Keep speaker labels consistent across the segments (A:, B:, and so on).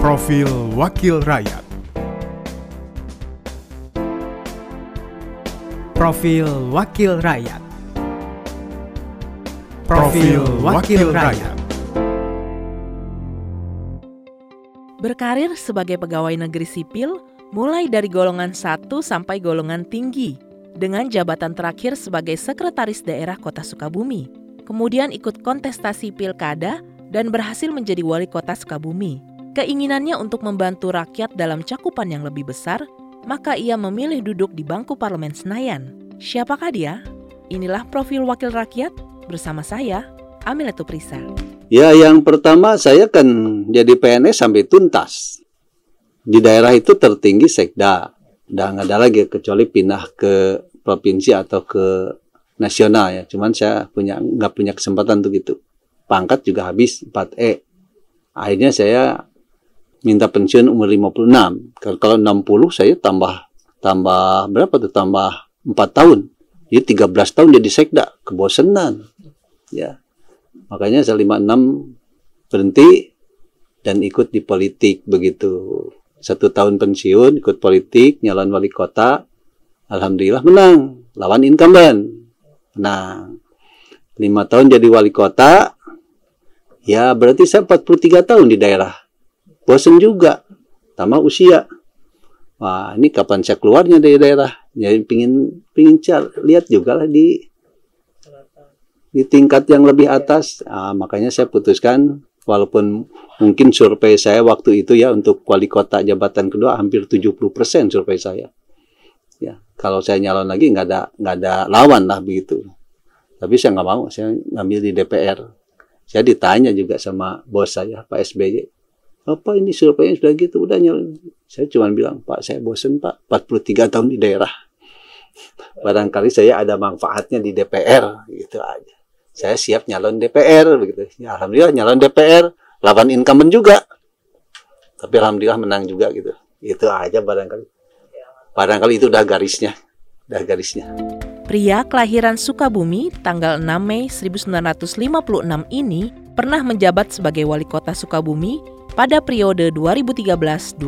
A: Profil Wakil Rakyat
B: Profil Wakil Rakyat
A: Profil Wakil Rakyat
C: Berkarir sebagai pegawai negeri sipil mulai dari golongan 1 sampai golongan tinggi dengan jabatan terakhir sebagai sekretaris daerah Kota Sukabumi. Kemudian ikut kontestasi pilkada dan berhasil menjadi wali kota Sukabumi. Keinginannya untuk membantu rakyat dalam cakupan yang lebih besar, maka ia memilih duduk di bangku parlemen Senayan. Siapakah dia? Inilah profil wakil rakyat bersama saya, Amiletu Prisa.
D: Ya, yang pertama saya kan jadi PNS sampai tuntas. Di daerah itu tertinggi sekda. Dan nggak ada lagi kecuali pindah ke provinsi atau ke nasional ya. Cuman saya punya nggak punya kesempatan untuk itu. Pangkat juga habis 4E. Akhirnya saya minta pensiun umur 56. Kalau 60 saya tambah tambah berapa tuh? Tambah 4 tahun. Jadi 13 tahun jadi sekda. Kebosanan. Ya. Makanya saya 56 berhenti dan ikut di politik begitu. Satu tahun pensiun, ikut politik, nyalon wali kota. Alhamdulillah menang. Lawan incumbent. Menang. Lima tahun jadi wali kota. Ya berarti saya 43 tahun di daerah. Bosen juga. Tambah usia. Wah ini kapan saya keluarnya dari daerah. Jadi pingin, pingin lihat juga lah di di tingkat yang lebih atas. Nah, makanya saya putuskan walaupun mungkin survei saya waktu itu ya untuk wali kota jabatan kedua hampir 70% survei saya. Ya, kalau saya nyalon lagi nggak ada nggak ada lawan lah begitu. Tapi saya nggak mau, saya ngambil di DPR. Saya ditanya juga sama bos saya Pak SBY, apa ini surveinya sudah gitu udah nyalon. Saya cuma bilang Pak saya bosen Pak, 43 tahun di daerah. Barangkali saya ada manfaatnya di DPR gitu aja saya siap nyalon DPR begitu. Ya, alhamdulillah nyalon DPR, lawan incumbent juga. Tapi alhamdulillah menang juga gitu. Itu aja barangkali. Barangkali itu udah garisnya. Udah garisnya.
C: Pria kelahiran Sukabumi tanggal 6 Mei 1956 ini pernah menjabat sebagai wali kota Sukabumi pada periode 2013-2018.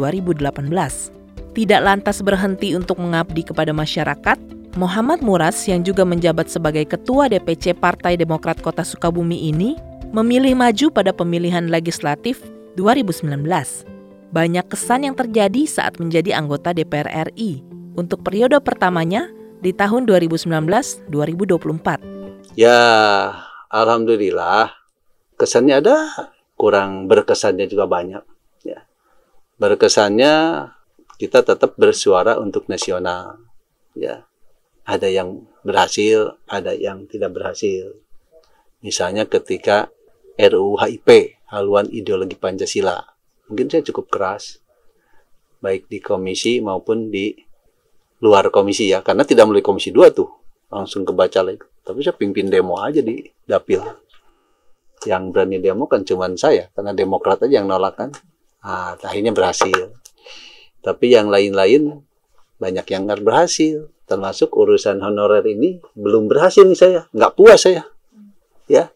C: Tidak lantas berhenti untuk mengabdi kepada masyarakat, Muhammad Muras yang juga menjabat sebagai Ketua DPC Partai Demokrat Kota Sukabumi ini memilih maju pada pemilihan legislatif 2019. Banyak kesan yang terjadi saat menjadi anggota DPR RI untuk periode pertamanya di tahun 2019-2024.
D: Ya, alhamdulillah kesannya ada, kurang berkesannya juga banyak. Ya. Berkesannya kita tetap bersuara untuk nasional. Ya, ada yang berhasil, ada yang tidak berhasil. Misalnya ketika RUU HIP, haluan ideologi Pancasila. Mungkin saya cukup keras, baik di komisi maupun di luar komisi ya, karena tidak melalui komisi dua tuh, langsung kebaca lagi. Tapi saya pimpin demo aja di dapil. Yang berani demo kan cuma saya, karena demokrat aja yang nolak kan. Ah, akhirnya berhasil. Tapi yang lain-lain banyak yang nggak berhasil. Termasuk urusan honorer ini belum berhasil nih saya. Nggak puas saya. Ya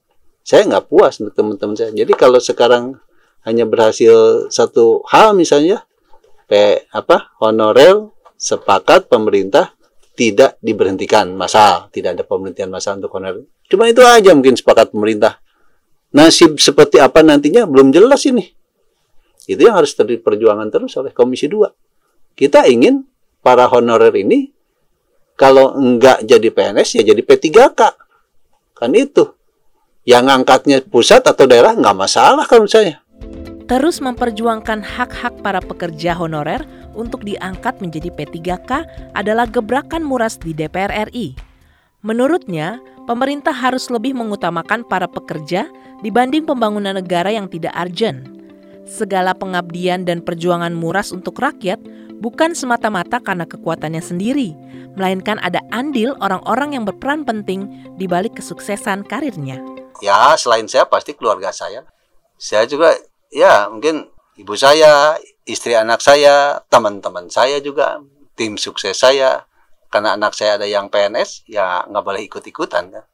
D: saya nggak puas untuk teman-teman saya. Jadi kalau sekarang hanya berhasil satu hal misalnya P, apa honorer sepakat pemerintah tidak diberhentikan masal. Tidak ada pemberhentian masal untuk honorer. Cuma itu aja mungkin sepakat pemerintah nasib seperti apa nantinya belum jelas ini itu yang harus terjadi perjuangan terus oleh Komisi 2 kita ingin para honorer ini kalau enggak jadi PNS ya jadi P3K. Kan itu. Yang angkatnya pusat atau daerah enggak masalah kalau saya.
C: Terus memperjuangkan hak-hak para pekerja honorer untuk diangkat menjadi P3K adalah gebrakan Muras di DPR RI. Menurutnya, pemerintah harus lebih mengutamakan para pekerja dibanding pembangunan negara yang tidak urgent. Segala pengabdian dan perjuangan Muras untuk rakyat bukan semata-mata karena kekuatannya sendiri, melainkan ada andil orang-orang yang berperan penting di balik kesuksesan karirnya.
D: Ya, selain saya pasti keluarga saya. Saya juga ya mungkin ibu saya, istri anak saya, teman-teman saya juga, tim sukses saya. Karena anak saya ada yang PNS, ya nggak boleh ikut-ikutan kan.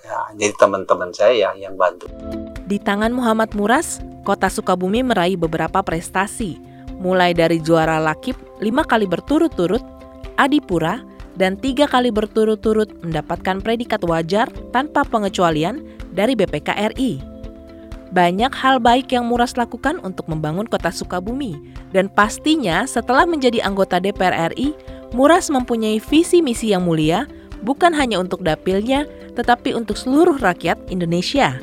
D: Ya, jadi teman-teman saya yang bantu.
C: Di tangan Muhammad Muras, Kota Sukabumi meraih beberapa prestasi, mulai dari juara lakip lima kali berturut-turut, adipura, dan tiga kali berturut-turut mendapatkan predikat wajar tanpa pengecualian dari BPK RI. Banyak hal baik yang Muras lakukan untuk membangun kota Sukabumi, dan pastinya setelah menjadi anggota DPR RI, Muras mempunyai visi misi yang mulia, bukan hanya untuk dapilnya, tetapi untuk seluruh rakyat Indonesia.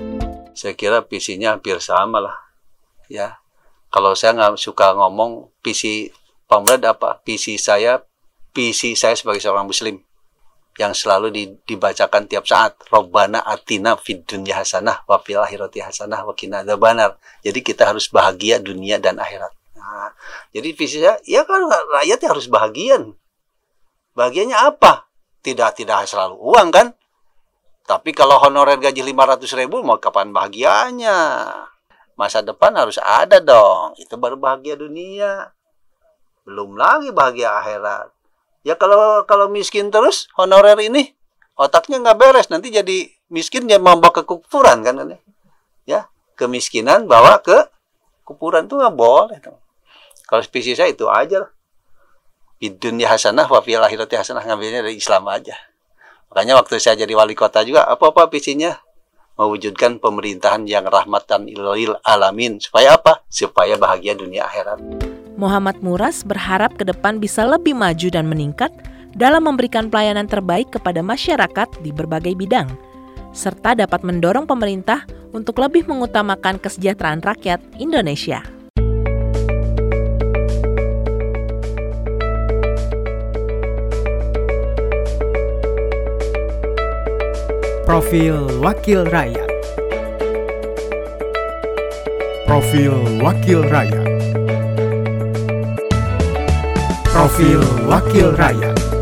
D: Saya kira visinya hampir sama lah, ya. Kalau saya nggak suka ngomong visi pemerintah apa, visi saya, visi saya sebagai seorang Muslim yang selalu dibacakan tiap saat Robbana atina fid dunya hasanah wa fil akhirati hasanah wa qina adzabannar. Jadi kita harus bahagia dunia dan akhirat. Nah, jadi visi saya ya kan rakyat harus bahagia. Bahagianya apa? Tidak tidak selalu uang kan? Tapi kalau honorer gaji 500 ribu mau kapan bahagianya? Masa depan harus ada dong. Itu baru bahagia dunia. Belum lagi bahagia akhirat. Ya kalau kalau miskin terus honorer ini otaknya nggak beres nanti jadi miskin dia membawa ke kufuran kan ini. Ya, kemiskinan bawa ke kufuran tuh nggak boleh. Kalau spesies saya itu aja lah. Dunia hasanah wa fil akhirati hasanah ngambilnya dari Islam aja. Makanya waktu saya jadi wali kota juga apa-apa visinya mewujudkan pemerintahan yang rahmatan ilal alamin supaya apa? Supaya bahagia dunia akhirat.
C: Muhammad Muras berharap ke depan bisa lebih maju dan meningkat dalam memberikan pelayanan terbaik kepada masyarakat di berbagai bidang, serta dapat mendorong pemerintah untuk lebih mengutamakan kesejahteraan rakyat Indonesia.
B: Profil Wakil Rakyat.
A: Profil Wakil Rakyat. Profil Wakil Rakyat